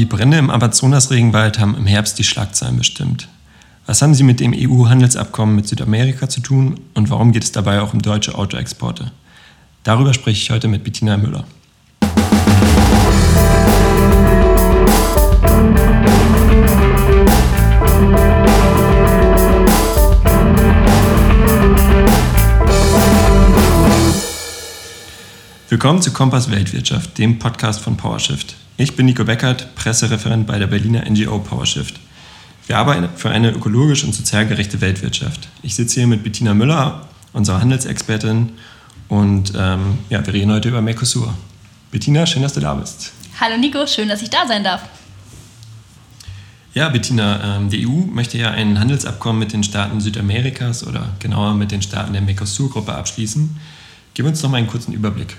Die Brände im Amazonas-Regenwald haben im Herbst die Schlagzeilen bestimmt. Was haben sie mit dem EU-Handelsabkommen mit Südamerika zu tun und warum geht es dabei auch um deutsche Autoexporte? Darüber spreche ich heute mit Bettina Müller. Willkommen zu Kompass Weltwirtschaft, dem Podcast von PowerShift. Ich bin Nico Beckert, Pressereferent bei der Berliner NGO PowerShift. Wir arbeiten für eine ökologisch und sozial gerechte Weltwirtschaft. Ich sitze hier mit Bettina Müller, unserer Handelsexpertin, und ähm, ja, wir reden heute über Mercosur. Bettina, schön, dass du da bist. Hallo Nico, schön, dass ich da sein darf. Ja, Bettina, ähm, die EU möchte ja ein Handelsabkommen mit den Staaten Südamerikas oder genauer mit den Staaten der Mercosur-Gruppe abschließen. Gib uns doch mal einen kurzen Überblick.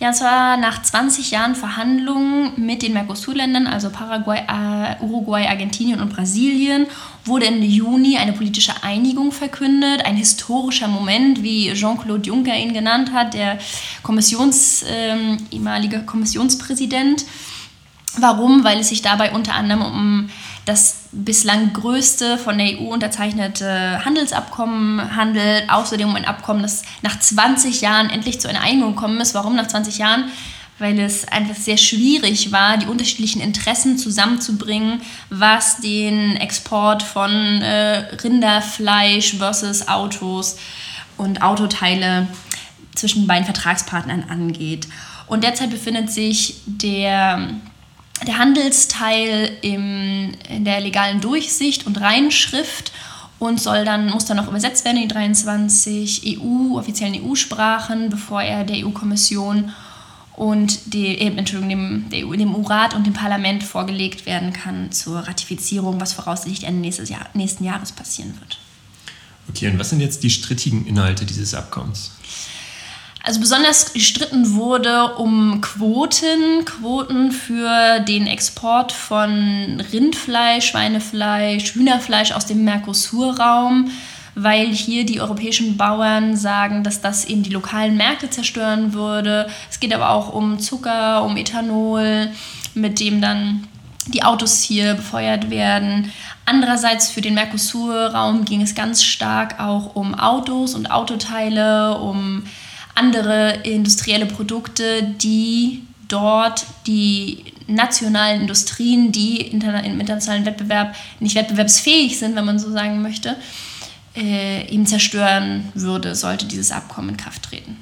Ja, und zwar nach 20 Jahren Verhandlungen mit den Mercosur-Ländern, also Paraguay, äh, Uruguay, Argentinien und Brasilien, wurde Ende Juni eine politische Einigung verkündet. Ein historischer Moment, wie Jean-Claude Juncker ihn genannt hat, der Kommissions, äh, ehemalige Kommissionspräsident. Warum? Weil es sich dabei unter anderem um das bislang größte von der EU unterzeichnete Handelsabkommen handelt. Außerdem um ein Abkommen, das nach 20 Jahren endlich zu einer Einigung gekommen ist. Warum nach 20 Jahren? Weil es einfach sehr schwierig war, die unterschiedlichen Interessen zusammenzubringen, was den Export von äh, Rinderfleisch versus Autos und Autoteile zwischen beiden Vertragspartnern angeht. Und derzeit befindet sich der der Handelsteil im, in der legalen Durchsicht und Reinschrift und soll dann, muss dann noch übersetzt werden in die 23 EU, offiziellen EU-Sprachen, bevor er der EU-Kommission und die, Entschuldigung, dem, EU, dem EU-Rat und dem Parlament vorgelegt werden kann zur Ratifizierung, was voraussichtlich Ende nächstes Jahr, nächsten Jahres passieren wird. Okay, und was sind jetzt die strittigen Inhalte dieses Abkommens? Also besonders gestritten wurde um Quoten, Quoten für den Export von Rindfleisch, Schweinefleisch, Hühnerfleisch aus dem Mercosur-Raum, weil hier die europäischen Bauern sagen, dass das eben die lokalen Märkte zerstören würde. Es geht aber auch um Zucker, um Ethanol, mit dem dann die Autos hier befeuert werden. Andererseits für den Mercosur-Raum ging es ganz stark auch um Autos und Autoteile, um andere industrielle Produkte, die dort die nationalen Industrien, die im internationalen Wettbewerb nicht wettbewerbsfähig sind, wenn man so sagen möchte, äh, eben zerstören würde, sollte dieses Abkommen in Kraft treten.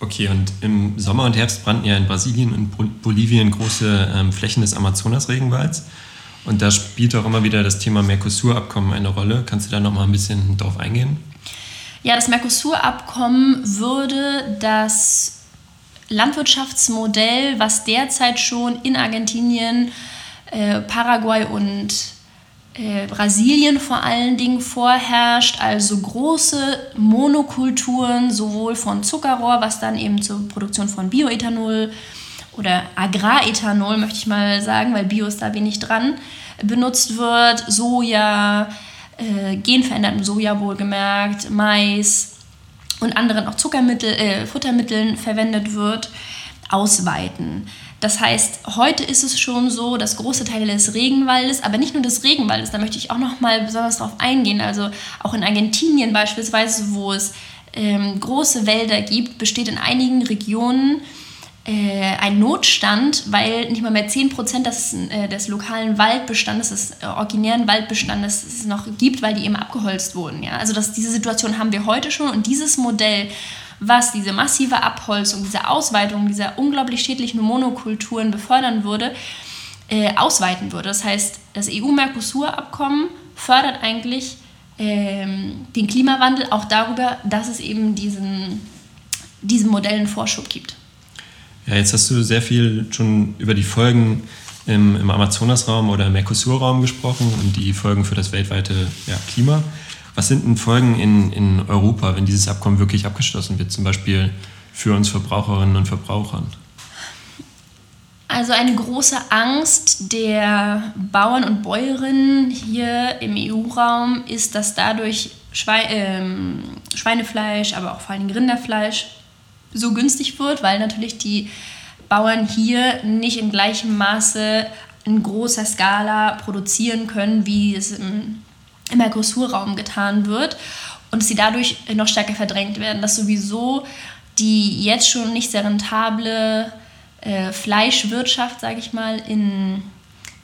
Okay, und im Sommer und Herbst brannten ja in Brasilien und Bolivien große ähm, Flächen des Amazonas-Regenwalds. Und da spielt auch immer wieder das Thema Mercosur-Abkommen eine Rolle. Kannst du da noch mal ein bisschen drauf eingehen? Ja, das Mercosur-Abkommen würde das Landwirtschaftsmodell, was derzeit schon in Argentinien, äh, Paraguay und äh, Brasilien vor allen Dingen vorherrscht, also große Monokulturen, sowohl von Zuckerrohr, was dann eben zur Produktion von Bioethanol oder Agrarethanol, möchte ich mal sagen, weil Bio ist da wenig dran, benutzt wird, Soja, äh, genverändertem Soja wohlgemerkt, Mais und anderen auch Zuckermittel, äh, Futtermitteln verwendet wird, ausweiten. Das heißt, heute ist es schon so, dass große Teile des Regenwaldes, aber nicht nur des Regenwaldes, da möchte ich auch noch mal besonders darauf eingehen, also auch in Argentinien beispielsweise, wo es ähm, große Wälder gibt, besteht in einigen Regionen ein Notstand, weil nicht mal mehr 10% des, äh, des lokalen Waldbestandes, des äh, originären Waldbestandes es noch gibt, weil die eben abgeholzt wurden. Ja? Also das, diese Situation haben wir heute schon und dieses Modell, was diese massive Abholzung, diese Ausweitung dieser unglaublich schädlichen Monokulturen befördern würde, äh, ausweiten würde. Das heißt, das EU-Mercosur-Abkommen fördert eigentlich ähm, den Klimawandel auch darüber, dass es eben diesen, diesen Modellen Vorschub gibt. Ja, jetzt hast du sehr viel schon über die Folgen im, im Amazonasraum oder im Mercosur-Raum gesprochen und die Folgen für das weltweite ja, Klima. Was sind denn Folgen in, in Europa, wenn dieses Abkommen wirklich abgeschlossen wird, zum Beispiel für uns Verbraucherinnen und Verbraucher? Also eine große Angst der Bauern und Bäuerinnen hier im EU-Raum ist, dass dadurch Schwe ähm, Schweinefleisch, aber auch vor allem Rinderfleisch so günstig wird, weil natürlich die Bauern hier nicht in gleichem Maße in großer Skala produzieren können, wie es im, im Mercosur-Raum getan wird und sie dadurch noch stärker verdrängt werden, dass sowieso die jetzt schon nicht sehr rentable äh, Fleischwirtschaft, sage ich mal, in,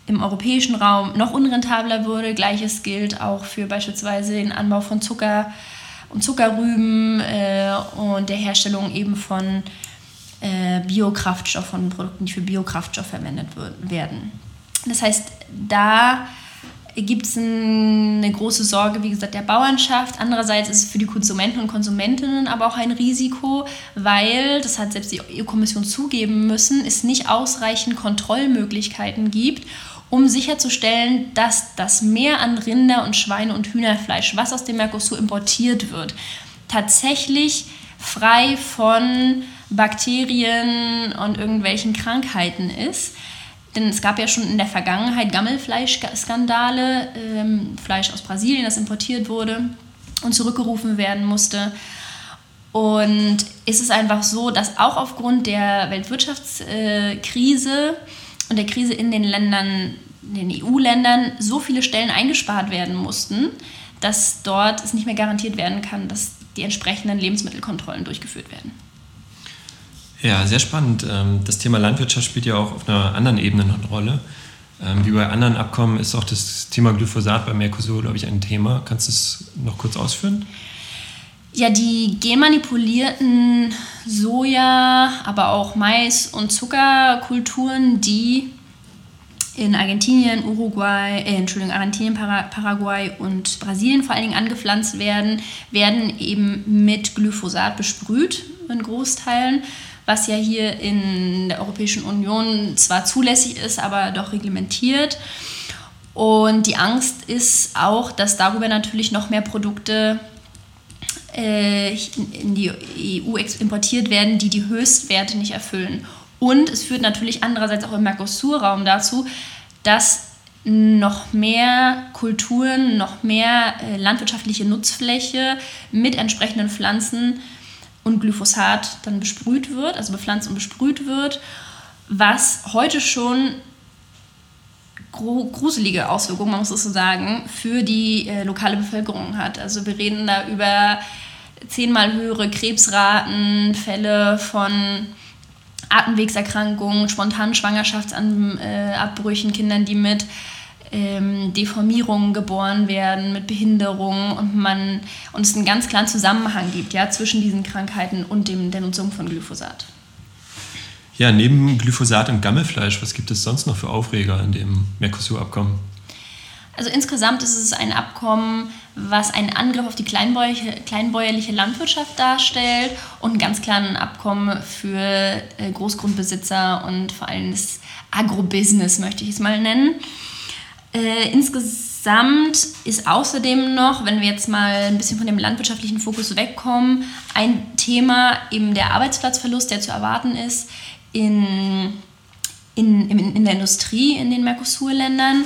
im europäischen Raum noch unrentabler wurde. Gleiches gilt auch für beispielsweise den Anbau von Zucker und Zuckerrüben äh, und der Herstellung eben von äh, Biokraftstoff, von Produkten, die für Biokraftstoff verwendet werden. Das heißt, da gibt es eine große Sorge, wie gesagt, der Bauernschaft. Andererseits ist es für die Konsumenten und Konsumentinnen aber auch ein Risiko, weil, das hat selbst die EU-Kommission zugeben müssen, es nicht ausreichend Kontrollmöglichkeiten gibt, um sicherzustellen, dass das Mehr an Rinder- und Schweine- und Hühnerfleisch, was aus dem Mercosur importiert wird, tatsächlich frei von Bakterien und irgendwelchen Krankheiten ist. Denn es gab ja schon in der Vergangenheit Gammelfleischskandale, ähm, Fleisch aus Brasilien, das importiert wurde und zurückgerufen werden musste. Und es ist einfach so, dass auch aufgrund der Weltwirtschaftskrise und der Krise in den Ländern, den EU-Ländern, so viele Stellen eingespart werden mussten, dass dort es nicht mehr garantiert werden kann, dass die entsprechenden Lebensmittelkontrollen durchgeführt werden. Ja, sehr spannend. Ähm, das Thema Landwirtschaft spielt ja auch auf einer anderen Ebene eine Rolle. Ähm, wie bei anderen Abkommen ist auch das Thema Glyphosat bei Mercosur, glaube ich, ein Thema. Kannst du es noch kurz ausführen? Ja, die genmanipulierten Soja, aber auch Mais- und Zuckerkulturen, die in Argentinien, Uruguay, äh, Entschuldigung, Argentinien, Paraguay und Brasilien vor allen Dingen angepflanzt werden, werden eben mit Glyphosat besprüht in Großteilen was ja hier in der Europäischen Union zwar zulässig ist, aber doch reglementiert. Und die Angst ist auch, dass darüber natürlich noch mehr Produkte in die EU importiert werden, die die Höchstwerte nicht erfüllen. Und es führt natürlich andererseits auch im Mercosur-Raum dazu, dass noch mehr Kulturen, noch mehr äh, landwirtschaftliche Nutzfläche mit entsprechenden Pflanzen und Glyphosat dann besprüht wird, also bepflanzt und besprüht wird, was heute schon gruselige Auswirkungen, man muss es so sagen, für die äh, lokale Bevölkerung hat. Also wir reden da über zehnmal höhere Krebsraten, Fälle von Atemwegserkrankungen, spontanen Schwangerschaftsabbrüchen, Kindern, die mit ähm, Deformierungen geboren werden, mit Behinderungen und man und es einen ganz klaren Zusammenhang gibt ja, zwischen diesen Krankheiten und dem, der Nutzung von Glyphosat. Ja, neben Glyphosat und Gammelfleisch, was gibt es sonst noch für Aufreger in dem Mercosur-Abkommen? Also insgesamt ist es ein Abkommen, was einen Angriff auf die kleinbäuerliche, Landwirtschaft darstellt und ein ganz klares Abkommen für äh, Großgrundbesitzer und vor allem das Agrobusiness, möchte ich es mal nennen. Äh, insgesamt ist außerdem noch, wenn wir jetzt mal ein bisschen von dem landwirtschaftlichen Fokus wegkommen, ein Thema eben der Arbeitsplatzverlust, der zu erwarten ist in, in, in, in der Industrie in den Mercosur-Ländern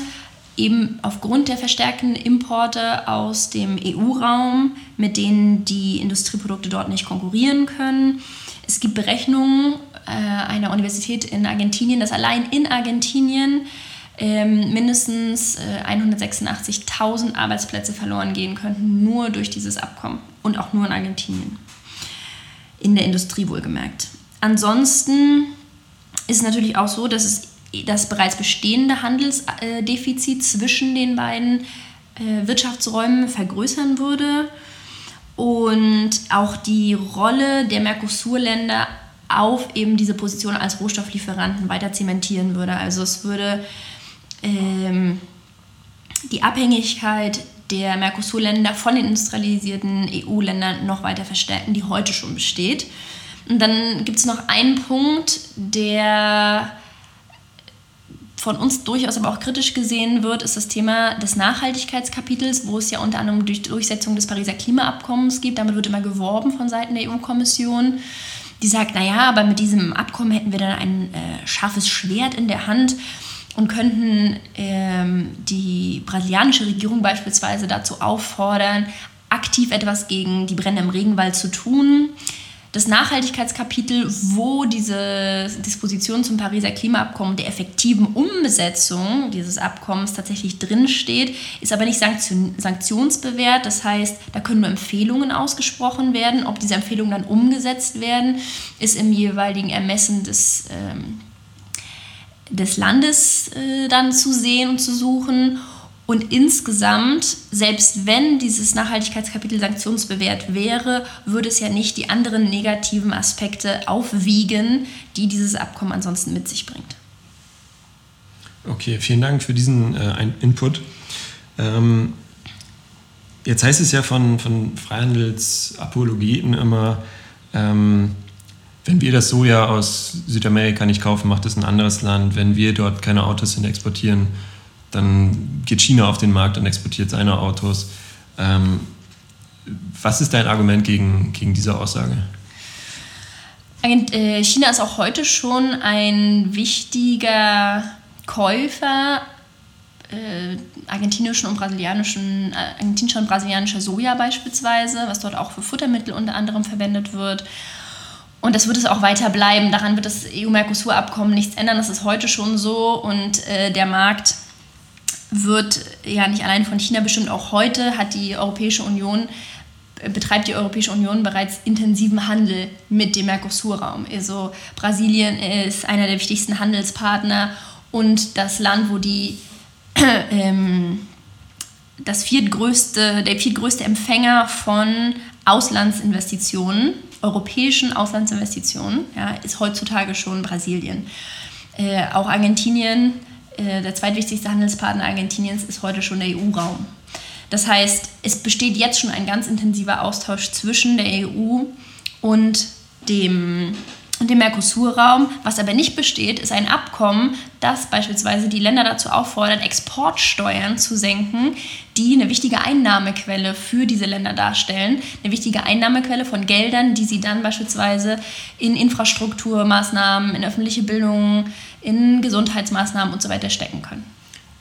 eben aufgrund der verstärkten Importe aus dem EU-Raum, mit denen die Industrieprodukte dort nicht konkurrieren können. Es gibt Berechnungen äh, einer Universität in Argentinien, dass allein in Argentinien ähm, mindestens äh, 186.000 Arbeitsplätze verloren gehen könnten, nur durch dieses Abkommen und auch nur in Argentinien. In der Industrie wohlgemerkt. Ansonsten ist es natürlich auch so, dass es das bereits bestehende Handelsdefizit zwischen den beiden äh, Wirtschaftsräumen vergrößern würde und auch die Rolle der Mercosur-Länder auf eben diese Position als Rohstofflieferanten weiter zementieren würde. Also es würde ähm, die Abhängigkeit der Mercosur-Länder von den industrialisierten EU-Ländern noch weiter verstärken, die heute schon besteht. Und dann gibt es noch einen Punkt, der von uns durchaus aber auch kritisch gesehen wird, ist das Thema des Nachhaltigkeitskapitels, wo es ja unter anderem durch Durchsetzung des Pariser Klimaabkommens gibt. Damit wird immer geworben von Seiten der EU-Kommission. Die sagt, naja, aber mit diesem Abkommen hätten wir dann ein äh, scharfes Schwert in der Hand und könnten ähm, die brasilianische Regierung beispielsweise dazu auffordern, aktiv etwas gegen die Brände im Regenwald zu tun. Das Nachhaltigkeitskapitel, wo diese Disposition zum Pariser Klimaabkommen der effektiven Umsetzung dieses Abkommens tatsächlich drinsteht, ist aber nicht sanktionsbewährt. Das heißt, da können nur Empfehlungen ausgesprochen werden. Ob diese Empfehlungen dann umgesetzt werden, ist im jeweiligen Ermessen des, ähm, des Landes äh, dann zu sehen und zu suchen. Und insgesamt, selbst wenn dieses Nachhaltigkeitskapitel sanktionsbewährt wäre, würde es ja nicht die anderen negativen Aspekte aufwiegen, die dieses Abkommen ansonsten mit sich bringt. Okay, vielen Dank für diesen äh, Input. Ähm, jetzt heißt es ja von, von Freihandelsapologeten immer, ähm, wenn wir das Soja aus Südamerika nicht kaufen, macht es ein anderes Land. Wenn wir dort keine Autos hin exportieren, dann geht China auf den Markt und exportiert seine Autos. Ähm, was ist dein Argument gegen, gegen diese Aussage? Äh, China ist auch heute schon ein wichtiger Käufer äh, argentinischen und brasilianischen, äh, argentinischer und brasilianischer Soja beispielsweise, was dort auch für Futtermittel unter anderem verwendet wird. Und das wird es auch weiter bleiben. Daran wird das EU-Mercosur-Abkommen nichts ändern. Das ist heute schon so. Und äh, der Markt wird ja nicht allein von China bestimmt, auch heute hat die Europäische Union äh, betreibt die Europäische Union bereits intensiven Handel mit dem Mercosur-Raum. Also Brasilien ist einer der wichtigsten Handelspartner und das Land, wo die ähm, das viertgrößte, der viertgrößte Empfänger von Auslandsinvestitionen, europäischen Auslandsinvestitionen, ja, ist heutzutage schon Brasilien. Äh, auch Argentinien äh, der zweitwichtigste Handelspartner Argentiniens ist heute schon der EU-Raum. Das heißt, es besteht jetzt schon ein ganz intensiver Austausch zwischen der EU und dem, dem Mercosur-Raum. Was aber nicht besteht, ist ein Abkommen, das beispielsweise die Länder dazu auffordert, Exportsteuern zu senken, die eine wichtige Einnahmequelle für diese Länder darstellen. Eine wichtige Einnahmequelle von Geldern, die sie dann beispielsweise in Infrastrukturmaßnahmen, in öffentliche Bildung, in Gesundheitsmaßnahmen und so weiter stecken können.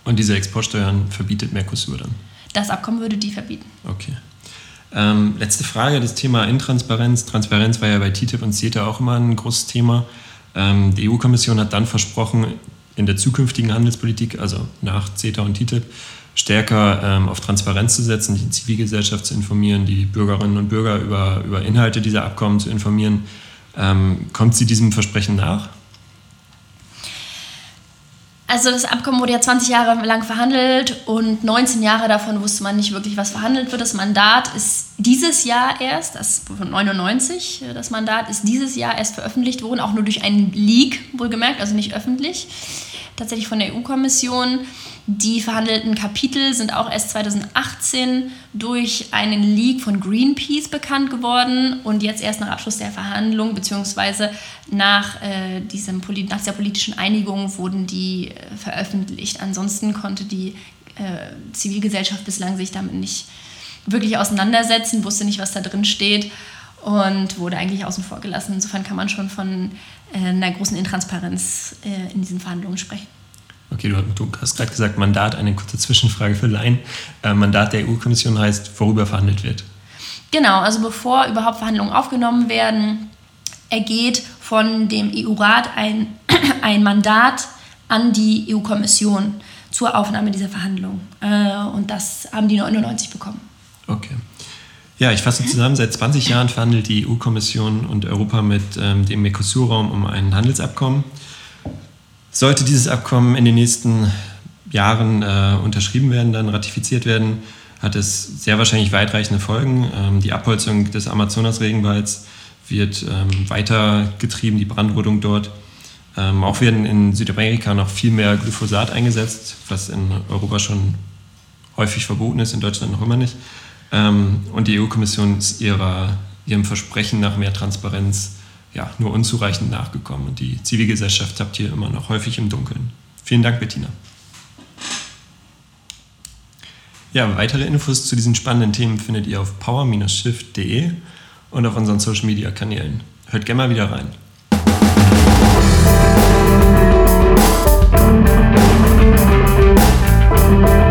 Und diese Exportsteuern verbietet Mercosur dann? Das Abkommen würde die verbieten. Okay. Ähm, letzte Frage, das Thema Intransparenz. Transparenz war ja bei TTIP und CETA auch immer ein großes Thema. Ähm, die EU-Kommission hat dann versprochen, in der zukünftigen Handelspolitik, also nach CETA und TTIP, stärker ähm, auf Transparenz zu setzen, die Zivilgesellschaft zu informieren, die Bürgerinnen und Bürger über, über Inhalte dieser Abkommen zu informieren. Ähm, kommt sie diesem Versprechen nach? Also das Abkommen wurde ja 20 Jahre lang verhandelt und 19 Jahre davon wusste man nicht wirklich, was verhandelt wird. Das Mandat ist dieses Jahr erst, das von 99, das Mandat ist dieses Jahr erst veröffentlicht worden, auch nur durch einen Leak, wohlgemerkt, also nicht öffentlich, tatsächlich von der EU-Kommission. Die verhandelten Kapitel sind auch erst 2018 durch einen Leak von Greenpeace bekannt geworden und jetzt erst nach Abschluss der Verhandlungen beziehungsweise nach, äh, nach dieser politischen Einigung wurden die äh, veröffentlicht. Ansonsten konnte die äh, Zivilgesellschaft bislang sich damit nicht wirklich auseinandersetzen, wusste nicht, was da drin steht und wurde eigentlich außen vor gelassen. Insofern kann man schon von äh, einer großen Intransparenz äh, in diesen Verhandlungen sprechen. Okay, du, hast gerade gesagt, Mandat, eine kurze Zwischenfrage für Laien. Äh, Mandat der EU-Kommission heißt, worüber verhandelt wird. Genau, also bevor überhaupt Verhandlungen aufgenommen werden, ergeht von dem EU-Rat ein, ein Mandat an die EU-Kommission zur Aufnahme dieser Verhandlungen. Äh, und das haben die 99 bekommen. Okay. Ja, ich fasse zusammen, seit 20 Jahren verhandelt die EU-Kommission und Europa mit ähm, dem Mercosur-Raum um ein Handelsabkommen. Sollte dieses Abkommen in den nächsten Jahren äh, unterschrieben werden, dann ratifiziert werden, hat es sehr wahrscheinlich weitreichende Folgen. Ähm, die Abholzung des Amazonas-Regenwalds wird ähm, weitergetrieben, die Brandrodung dort. Ähm, auch werden in Südamerika noch viel mehr Glyphosat eingesetzt, was in Europa schon häufig verboten ist, in Deutschland noch immer nicht. Ähm, und die EU-Kommission ist ihrer, ihrem Versprechen nach mehr Transparenz ja, nur unzureichend nachgekommen. Und die Zivilgesellschaft habt ihr immer noch häufig im Dunkeln. Vielen Dank, Bettina. Ja, weitere Infos zu diesen spannenden Themen findet ihr auf power-shift.de und auf unseren Social Media Kanälen. Hört gerne mal wieder rein. Musik